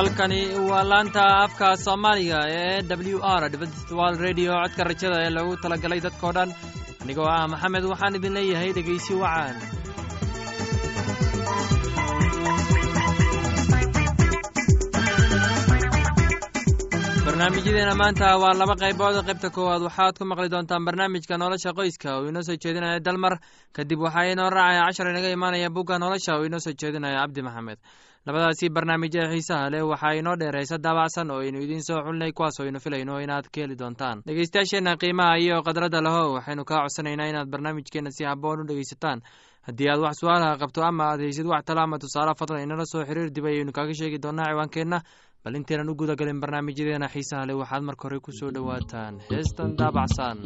halkani waa laanta afka soomaaliga ee w r radio. Codka rajada ee lagu talagalay dadkao dhan. Anigoo ah maxamed waxaan idin leeyahay dhegaysi wacaan barnaamijyadeena maanta waa laba qaybood. Qaybta koowaad waxaad ku maqli doontaan barnaamijka nolosha qoyska. Oo inoo soo jeedinaya dalmar. Kadib waxaa inoo raacaya cashar inaga imaanaya bugga nolosha. Oo inoo soo jeedinaya cabdi maxamed labadaasi barnaamij ee xiisaha leh waxaa inoo dheer heese daabacsan oo aynu idiin soo xulinay kuwaas oo aynu filayno inaad ka heli doontaan. Dhegeystayaasheenna qiimaha iyo khadradda laho waxaynu kaa codsanaynaa inaad barnaamijkeenna si haboon u dhegeysataan haddii aad wax su'aalaha qabto ama aad haysid wax tala ama tusaale fadlan inala soo xiriir dib ayaynu kaaga sheegi doonaa ciwaankeenna. Bal intaynan u guda galin barnaamijyadeena xiisaha leh waxaad marka hore ku soo dhowaataan. Heestan daabacsan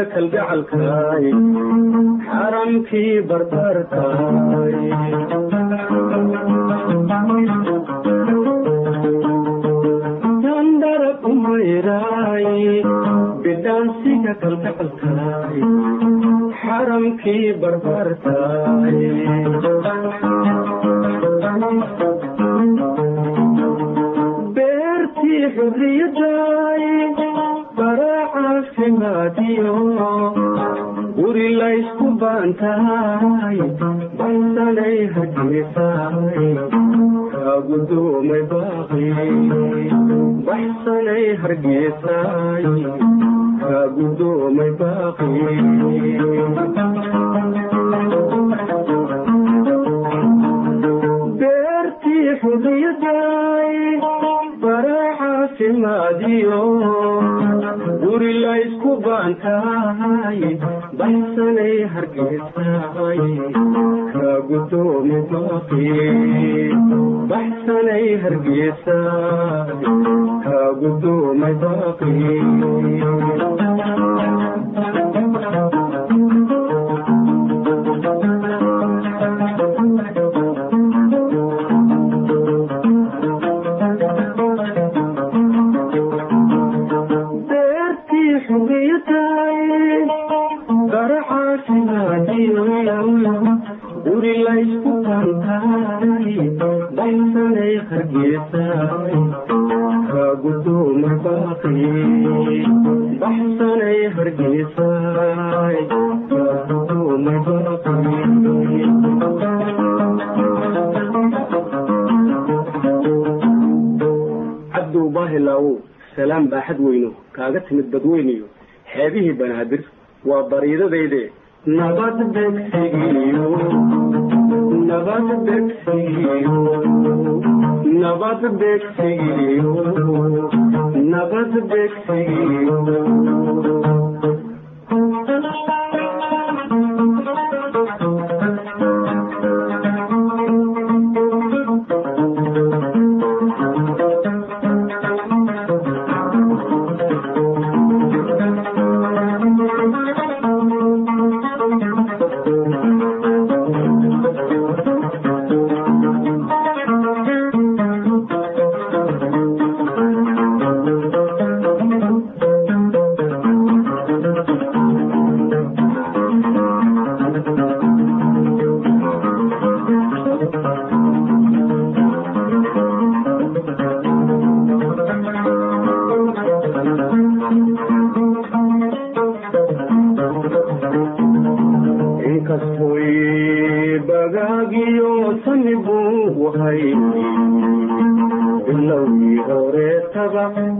bidhaansiga kalgacalkaay xaramkii barbartaay dandarab umayraay bidhaansiga kalgacalkaay xaramkii barbartaay beertii xurriyadaay guri laysku baantahay baysanay hargeysaay kaagudoomay baaqi baxsanay hargeysaay kaagudoomay guri laysku baantahay baxsanay hargeysaay kaagudoomay baaqi baxsanay hargeysaay kaagudoomay baaqi kaaga timid badweyniyo xeebihii banaadir. Waa bariidadayde nabad begsigiyo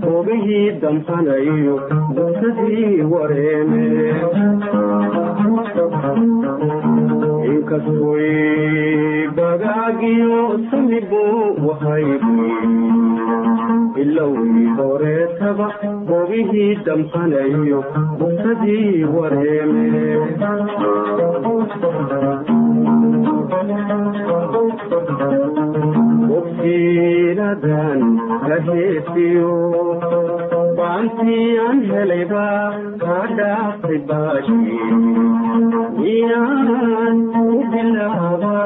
nabad begsigiyo nabad begsigiyo inkastoy bagaagiyo samibu wahaybi ilowii horeetaba goobihii damqanayo busadii wareeme bogsiinadan kaheesiyo baantii aan helayba kaa dhaaftay baashi miyaan u bilaaba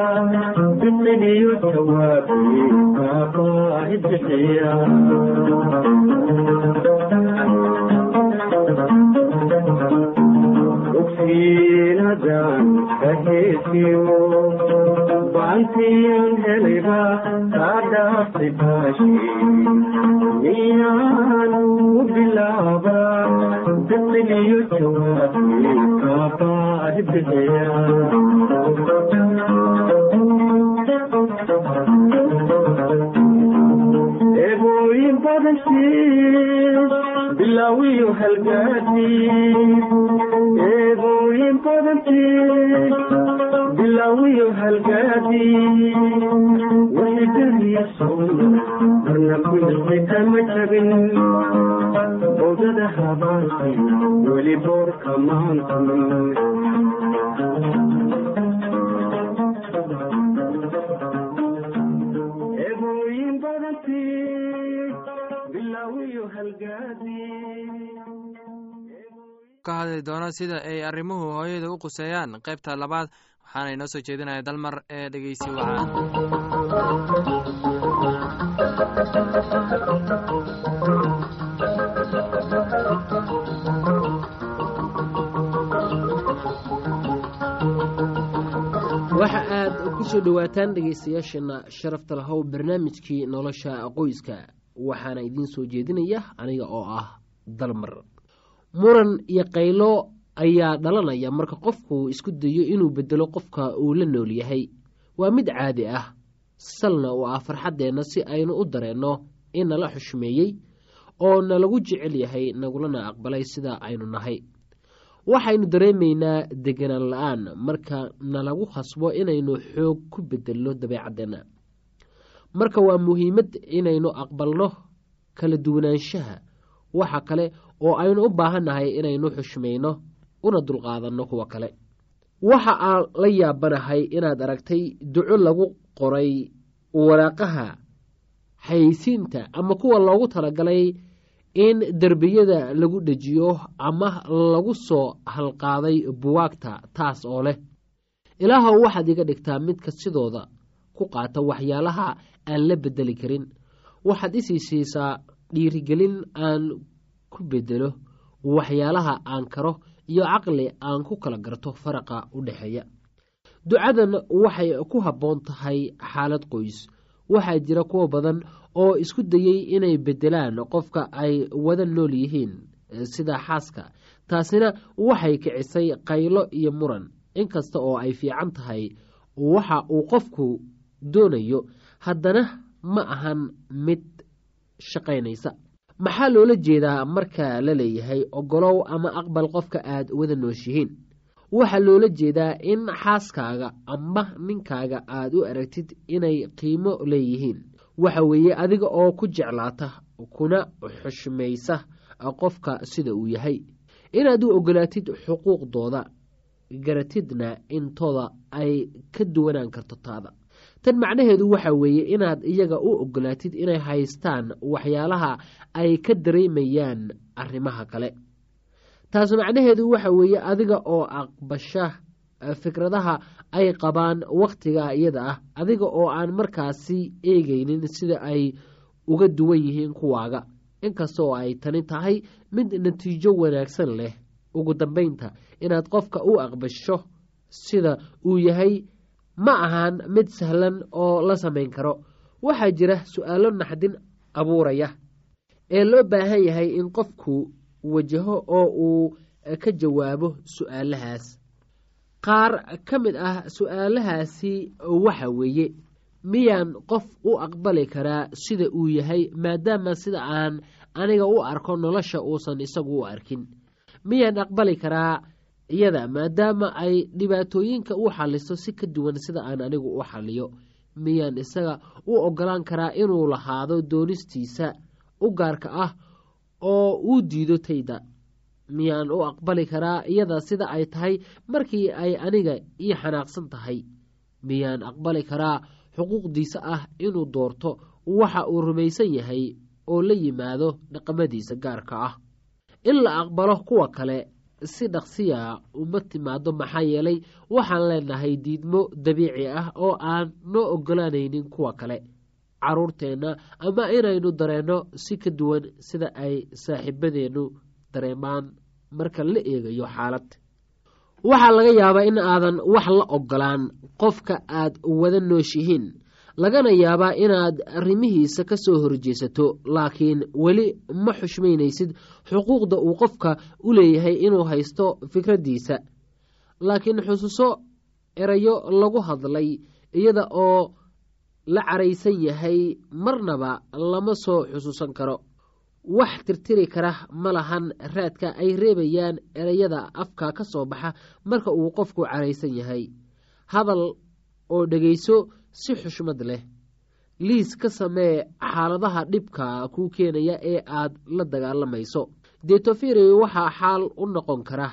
bisiliyo jawaabi kaabaa bixiya ogsiinadan kaheesiyo baantiyan helayba kaa dhaaftay baashi miyaanu bilaaba biqiliyo jawaabi kaabaadi bixiya eebooyin badankiis bilaawiyo halgaadi eebooyin badankiis bilaawiyo halgaadi wixidariya sowna marna kuyasay kama jabin odada habaanki weli boorka maantamin ka hadli doono sida ay arrimuhu hooyada u quseeyaan. Qaybta labaad waxaana inoo soo jeedinaya dalmar ee dhegeysi wacaan waxa aad ku soo dhowaataan dhegaystayaasheenna sharafta lahow barnaamijkii nolosha qoyska waxaana idiin soo jeedinaya aniga oo ah dalmar. Muran iyo qaylo ayaa dhalanaya marka qofku isku dayo inuu bedelo qofka uu la nool yahay. Waa mid caadi ah. Salna oo ah farxaddeenna si aynu u dareenno in nala xushmeeyey oo nalagu jecel yahay nagulana aqbalay sida aynu nahay. Waxaynu dareemaynaa deganaan la'aan marka nalagu khasbo inaynu xoog ku bedelno dabeecaddeenna marka waa muhiimad inaynu aqbalno kala duwanaanshaha. Waxa kale oo aynu u baahannahay inaynu xushmayno una dulqaadanno kuwa kale. Waxa aan la yaabanahay inaad aragtay duco lagu qoray waraaqaha xayeysiinta ama kuwa loogu talagalay in derbiyada lagu dhejiyo ama lagu soo halqaaday buwaagta taas oo leh ilaahow waxaad iga dhigtaa midka sidooda ku qaata waxyaalaha aan la bedeli karin. Waxaad isii siisaa dhiirigelin aan ku bedelo waxyaalaha aan karo iyo caqli aan ku kala garto faraqa u dhexeeya. Ducadan waxay ku habboon tahay xaalad qoys. Waxaa jira kuwa badan oo isku dayey inay bedelaan qofka ay wada nool yihiin sida xaaska. Taasina waxay kicisay qaylo iyo muran. Inkasta oo ay fiican tahay waxa uu qofku doonayo haddana ma ahan mid shaqaynaysa. Maxaa loola jeedaa marka la leeyahay ogolow ama aqbal qofka aad wada nooshihiin? Waxaa loola jeedaa in xaaskaaga ama ninkaaga aad u aragtid inay qiimo leeyihiin. Waxa weeye adiga oo ku jeclaata kuna xushmaysa qofka sida uu yahay. Inaad u ogolaatid xuquuqdooda garatidna intooda ay ka duwanaan karto taada tan macnaheedu waxa weeye inaad iyaga u ogolaatid inay haystaan waxyaalaha ay ka dareemayaan arrimaha kale. Taas macnaheedu waxa weeye adiga oo aqbasha fikradaha ay qabaan wakhtiga iyada ah adiga oo aan markaasi eegaynin sida ay uga duwan yihiin kuwaaga. Inkasta oo ay tani tahay mid natiijo wanaagsan leh. Ugu dambeynta inaad qofka u aqbasho sida uu yahay ma ahan mid sahlan oo la samayn karo. Waxaa jira su'aalo naxdin abuuraya ee loo baahan yahay in qofku wajaho oo uu ka jawaabo su'aalahaas. Qaar ka mid ah su'aalahaasi waxa weeye miyaan qof u aqbali karaa sida uu yahay maadaama sida aan aniga u arko nolosha uusan isagu u arkin. Miyaan aqbali karaa iyada maadaama ay dhibaatooyinka u xaliso si ka duwan sida aan anigu u xaliyo miyaan isaga u ogolaan karaa inuu lahaado doonistiisa u gaarka ah oo uu diido tayda. Miyaan u aqbali karaa iyada sida ay tahay markii ay aniga ii xanaaqsan tahay. Miyaan aqbali karaa xuquuqdiisa ah inuu doorto waxa uu rumaysan yahay oo la yimaado dhaqamadiisa gaarka ah. In la aqbalo kuwa kale si dhaqsiya uma timaado maxaa yeelay waxaan leenahay diidmo dabiici ah oo aan noo ogolaanaynin kuwa kale. Caruurteenna ama inaynu dareenno si ka duwan sida ay saaxiibadeennu dareemaan marka la eegayo xaalad. Waxaa laga yaabaa in aadan wax la ogolaan qofka aad wada nooshihiin lagana yaabaa inaad arrimihiisa ka soo horjeesato laakiin weli ma xushmaynaysid xuquuqda uu qofka u leeyahay inuu haysto fikraddiisa laakiin xusuuso erayo lagu hadlay iyada oo la caraysan yahay marnaba lama soo xusuusan karo. Wax tirtiri kara ma lahan raadka ay reebayaan ereyada afka ka soo baxa marka uu qofku caraysan yahay. Hadal oo dhegayso si xushmad leh. Liis ka samee xaaladaha dhibka kuu keenaya ee aad la dagaalamayso deeto firi waxaa xaal u noqon kara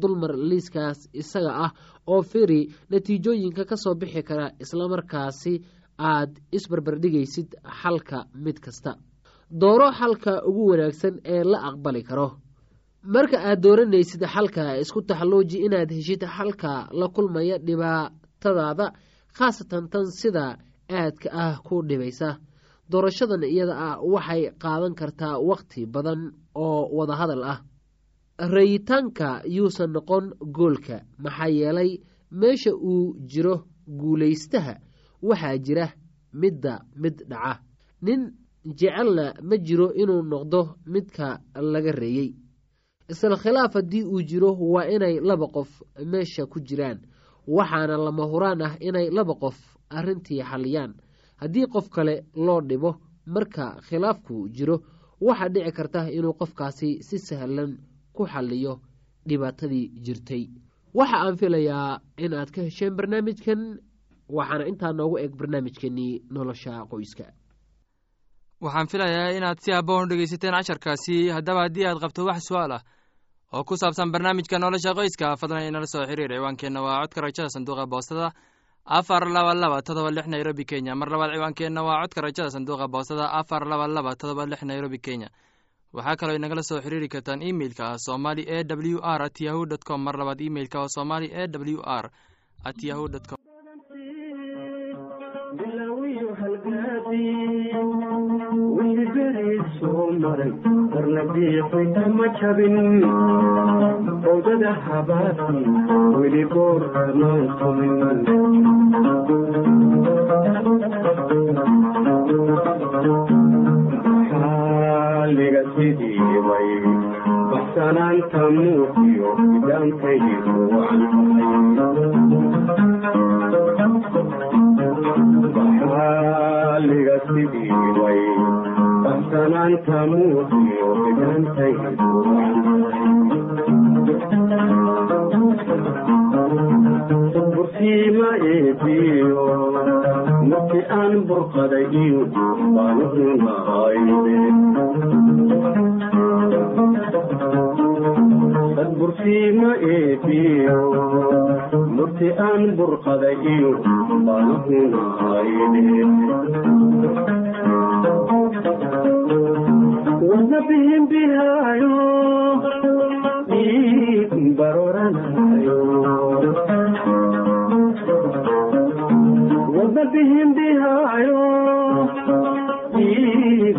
dulmar liiskaas isaga ah oo firi natiijooyinka ka soo bixi kara islamarkaasi aad isbarbardhigaysid xalka mid kasta. Dooro xalka ugu wanaagsan ee la aqbali karo. Marka aad dooranaysid xalka isku taxalluuji inaad heshid xalka la kulmaya dhibaatadaada khaasatan tan sida aadka ah ku dhibaysa. Doorashadan iyada ah waxay qaadan kartaa wakhti badan oo wadahadal ah. Rayitaanka yuusan noqon goolka maxaa yeelay meesha uu jiro guulaystaha waxaa jira midda mid dhaca. Nin jecelna ma jiro inuu noqdo midka laga reeyey isla khilaaf haddii uu jiro waa inay laba qof meesha ku jiraan waxaana lama huraan ah inay laba qof arrintii xalliyaan. Haddii qof kale loo dhibo marka khilaafku jiro waxaa dhici karta inuu qofkaasi si sahlan ku xalliyo dhibaatadii jirtay. Waxa aan filayaa in aad ka hesheen barnaamijkan waxaana intaa noogu eg barnaamijkeenii nolosha qoyska. Waxaan filayaa inaad si haboon dhegeysateen casharkaasi haddaba haddii aad qabto wax su'aal ah oo ku saabsan barnaamijka nolosha qoyska. Fadlan inala soo xiriir ciwaankeenna waa codka rajada sanduuqa boostada afar laba laba todoba lix nairobi kenya. Mar labaad ciwaankeenna waa codka rajada sanduuqa boostada afar laba laba todoba lix nairobi kenya. Waxaa kaloo inagala soo xiriiri kartaan imeilka ah somali e w r at yahu dt com. Mar labaad imeilka oo somali e w r at yahu dt com bilowiyo halgaadi wixii beri soo maray qarna biiqay kama jabin owdada habaasi weli goor kamaan tumin xaaliga sidii bay baxsanaanta muuqiyo idaankaygu xaaliga sidii bay baxsanaanta muuqiyo idaankaygu bursiima eebiyo markii aan burqaday iyo baanuhunahayde bursiima eebiyo murti aan burqaday iyo baanuhunahayde wana bihin bihaayo dhiig baroranayo wana bihin bihaayo dhiig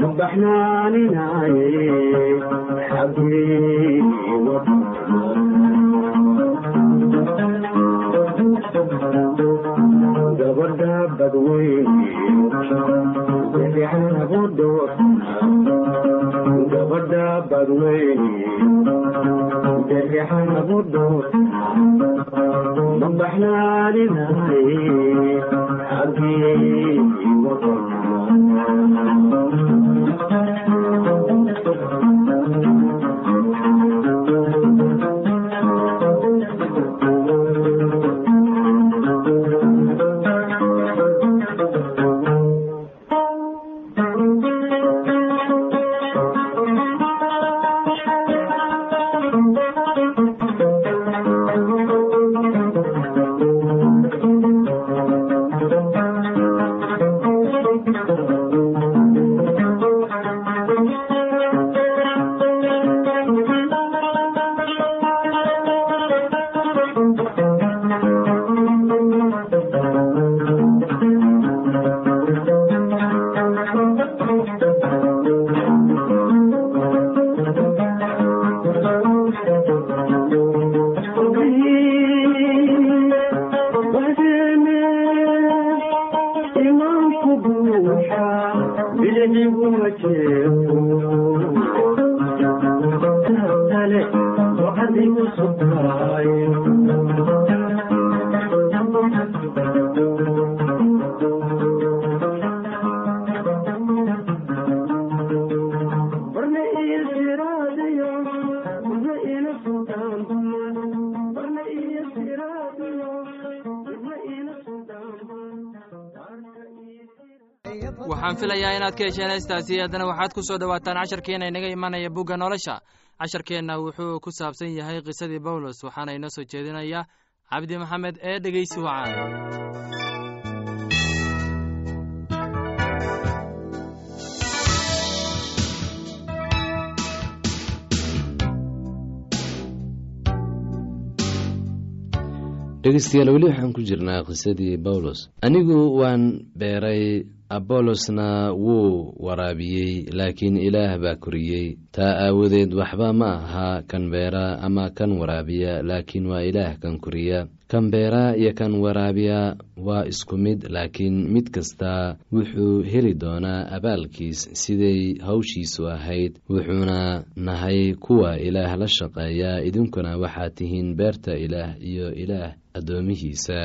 ma baxnaaninaaye xagee gabadha badweyne dhoofana gabadha badweyne derixanabu dhoofana ma baxnaaninaaye xagee waxaan filayaa inaad ka hesheen heestaasi haddana waxaad ku soo dhowaataan casharkeena inaga imanaya bugga nolosha. Casharkeenna wuxuu ku saabsan yahay qisadii bawlos waxaana inoo soo jeedinaya cabdi maxamed ee dhegeysi wacaan dhegeystayaal weli waxaan ku jirnaa qisadii bawlos anigu waan beeray abolosna wuu waraabiyey laakiin ilaah baa koriyey. Taa aawadeed waxba ma aha kan beera ama kan waraabiya laakiin waa ilaah kan koriya. Kan beera iyo kan waraabiya waa isku mid laakiin mid kasta wuxuu heli doonaa abaalkiis siday hawshiisu ahayd wuxuuna nahay kuwa ilaah la shaqeeya. Idinkuna waxaad tihiin beerta ilaah iyo ilaah addoomihiisa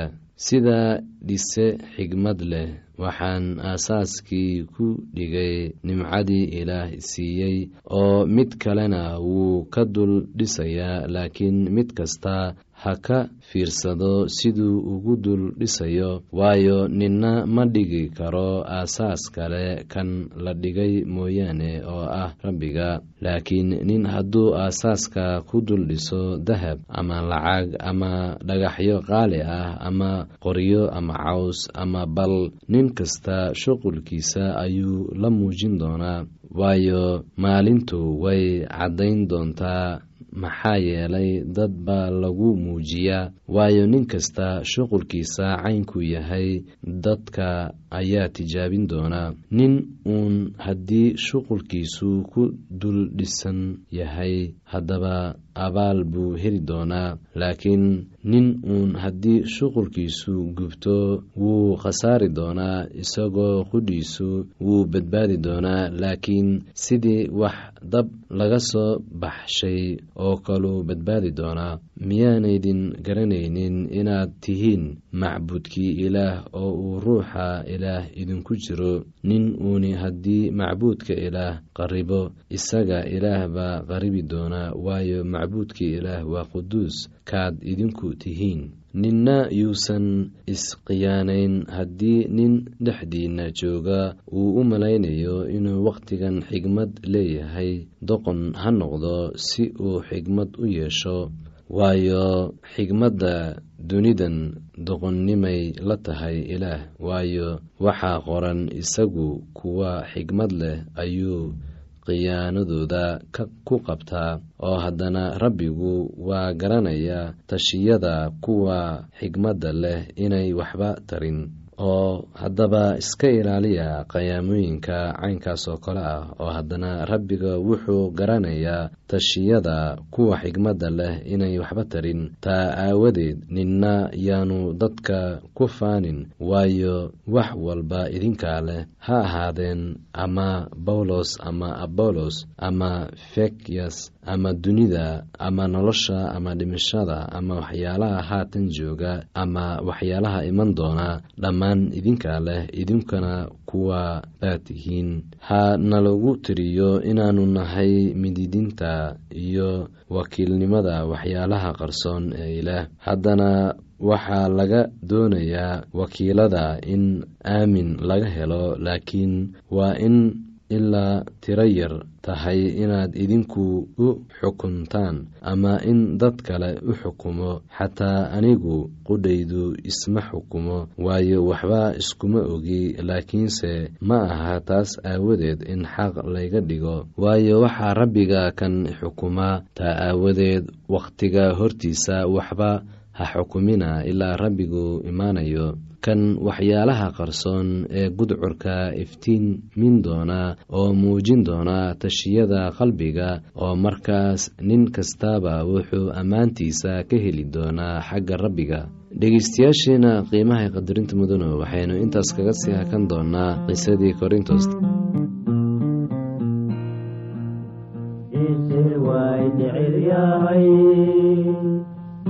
sida dhise xigmad leh waxaan aasaaskii ku dhigay nimcadii ilaah siiyey oo mid kalena wuu ka dul dhisayaa laakiin mid kasta ha ka fiirsado siduu ugu dul dhisayo waayo ninna ma dhigi karo aasaas kale kan la dhigay mooyaane oo ah rabbiga. Laakiin nin hadduu aasaaska ku dul dhiso dahab ama lacag ama dhagaxyo qaali ah ama qoryo ama caws ama bal nin kasta shuqulkiisa ayuu la muujin doonaa. Waayo maalintu way caddayn doontaa maxaa yeelay dad baa lagu muujiyaa. Waayo nin kasta shuqulkiisa caynku yahay dadka ayaa tijaabin doonaa nin uun haddii shuqulkiisu ku dul dhisan yahay haddaba abaal buu heli doonaa laakiin nin uun haddii shuqulkiisu gubto wuu khasaari doonaa isagoo qudhiisu wuu badbaadi doonaa laakiin sidii wax dab laga soo baxshay oo kaluu badbaadi doonaa miyaanaydin garanaynin inaad tihiin macbuudkii ilaah oo uu ruuxa ilaah idinku jiro. Nin uuni haddii macbuudka ilaah qaribo isaga ilaah baa qaribi doonaa waayo macbuudkii ilaah waa quduus kaad idinku tihiin. Ninna yuusan isqiyaanayn haddii nin dhexdiinna jooga uu u malaynayo inuu wakhtigan xigmad leeyahay doqon ha noqdo si uu xigmad u yeesho waayo xigmadda dunidan doqonnimay la tahay ilaah. Waayo waxaa qoran isagu kuwa xigmad leh ayuu khiyaanadooda ku qabtaa oo haddana rabbigu waa garanaya tashiyada kuwa xigmadda leh inay waxba tarin oo haddaba iska ilaaliya qayaamooyinka caynkaas oo kale ah oo haddana rabbiga wuxuu garanayaa tashiyada kuwa xigmadda leh inay waxba tarin. Taa aawadeed ninna yaanu dadka ku faanin waayo wax walba idinkaa leh. Ha ahaadeen ama bawlos ama abolos ama fekyas ama dunida ama nolosha ama dhimashada ama waxyaalaha haatan jooga ama waxyaalaha iman doona dhammaan idinkaa leh idinkana kuwa baad tihiin ha nalagu tiriyo inaanu nahay mididinta iyo wakiilnimada waxyaalaha qarsoon ee ilaah. Haddana waxaa laga doonayaa wakiilada in aamin laga helo laakiin waa in ilaa tiro yar tahay inaad idinku u xukuntaan ama in dad kale u xukumo xataa anigu qudhaydu isma xukumo waayo waxba iskuma ogi laakiinse ma aha taas aawadeed in xaq layga dhigo. Waayo waxaa rabbiga kan xukumaa taa aawadeed wakhtiga hortiisa waxba ha xukumina ilaa rabbigu imaanayo kan waxyaalaha qarsoon ee gudcurka iftiinmin doona oo muujin doona tashiyada qalbiga oo markaas nin kastaba wuxuu ammaantiisa ka heli doonaa xagga rabbiga. Dhegeystayaasheena qiimaha qadarinta mudano waxaynu intaas kaga sii hakan doonaa qisadii korintos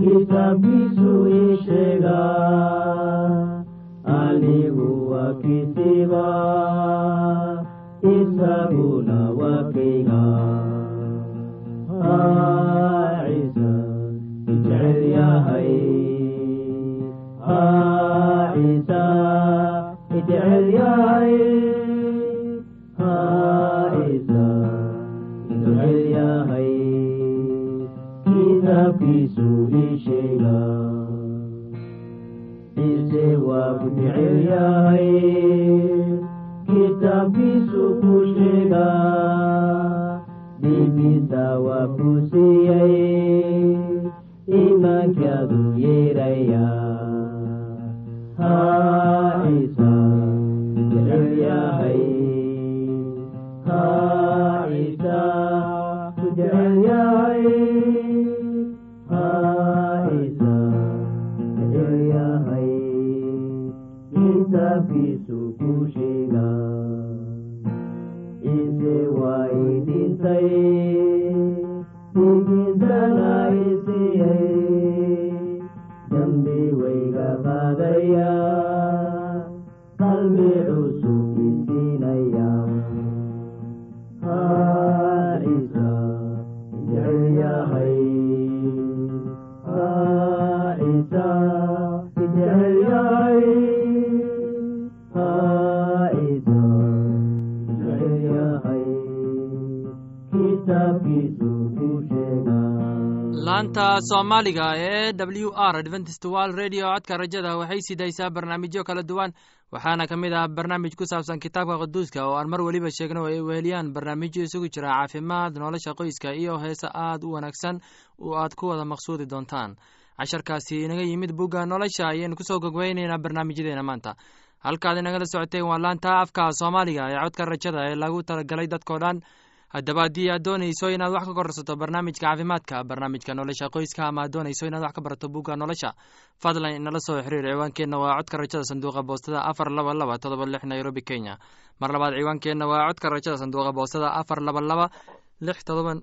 kitaabkiisu ii sheega anigu waa kisiba isaguna waa kayga ciisa yahay ciisa ijecel yahay ciisa ijecel yahay kitaabkiisu ii sheega ciise waa ku jecel yahay kitaabkiisu ku sheega dhiiggiisa waa ku siiyey iimaankaadu yeeraya laanta soomaaliga ee w r adventist world radio codka rajada waxay sidaysaa barnaamijyo kala duwan. Waxaana ka mid ah barnaamij ku saabsan kitaabka quduuska oo aan mar weliba sheegno ay weheliyaan. Barnaamijyo isugu jira caafimaad nolosha qoyska iyo heese aad u wanaagsan oo aad ku wada maqsuudi doontaan. Casharkaasi inaga yimid bugga nolosha ayaynu ku soo gogweyneynaa barnaamijyadeena maanta. Halkaad inagala socoteen waa laanta afka soomaaliga ee codka rajada ee lagu talagalay dadkao dhan haddaba haddii aad doonayso inaad wax ka korsato barnaamijka caafimaadka barnaamijka nolosha qoyska ama doonayso inaad wax ka barato bugga nolosha fadlan inala soo xiriir ciwaankeenna waa codka rajada sanduuqa boostada afar laba laba todoba lix nairobi kenya. Mar labaad ciwaankeenna waa codka rajada sanduuqa boostada afar laba laba lix todoba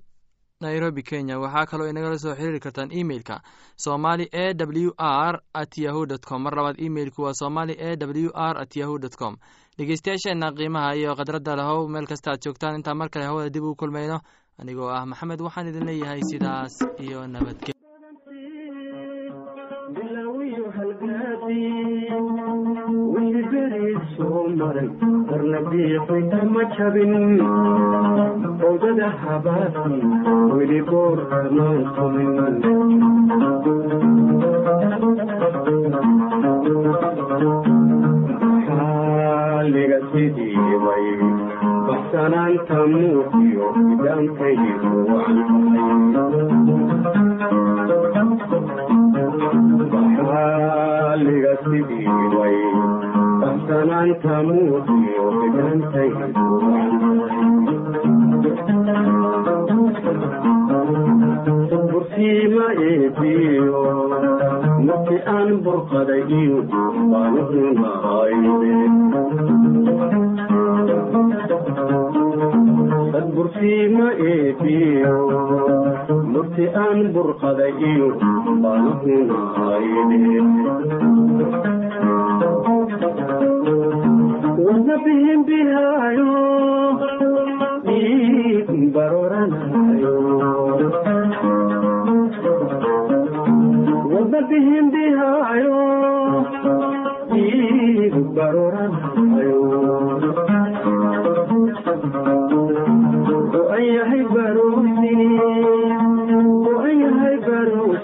nairobi kenya. Waxaa kaloo inagala soo xiriiri kartaan emeilka somali e w r at yahu dt com. Mar labaad emeilku waa somali e w r at yahu dt com dhegeystayaasheenna qiimaha iyo khadradda lahow meel kasta aad joogtaan. Intaan mar kale hawada dib ugu kulmayno. Anigoo ah maxamed waxaan idin leeyahay sidaas iyo nabadge xaaliga sidii baxsanaanta muuqiyo idaankaygu sidiibay baxsanaanta muuqiyo idaankaygu bursiima eebiyo markii aan burqaday iyo baanuhunahayde bursiima eebiyo. Markii aan burqaday iyo baanuhunahayde wana bihin bihaayo dhiig baroranayo wana bihin bihaayo dhiig baroranayo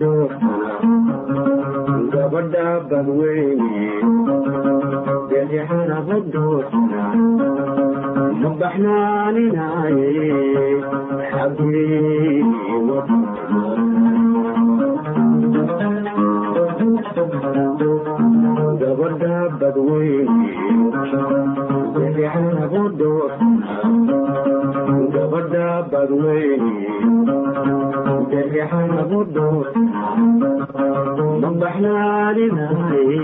dhoofana gabadha badweyne beli carabu gabadha badweyne gabadha badweyne derixanabu dhoor ma baxnaaninaaye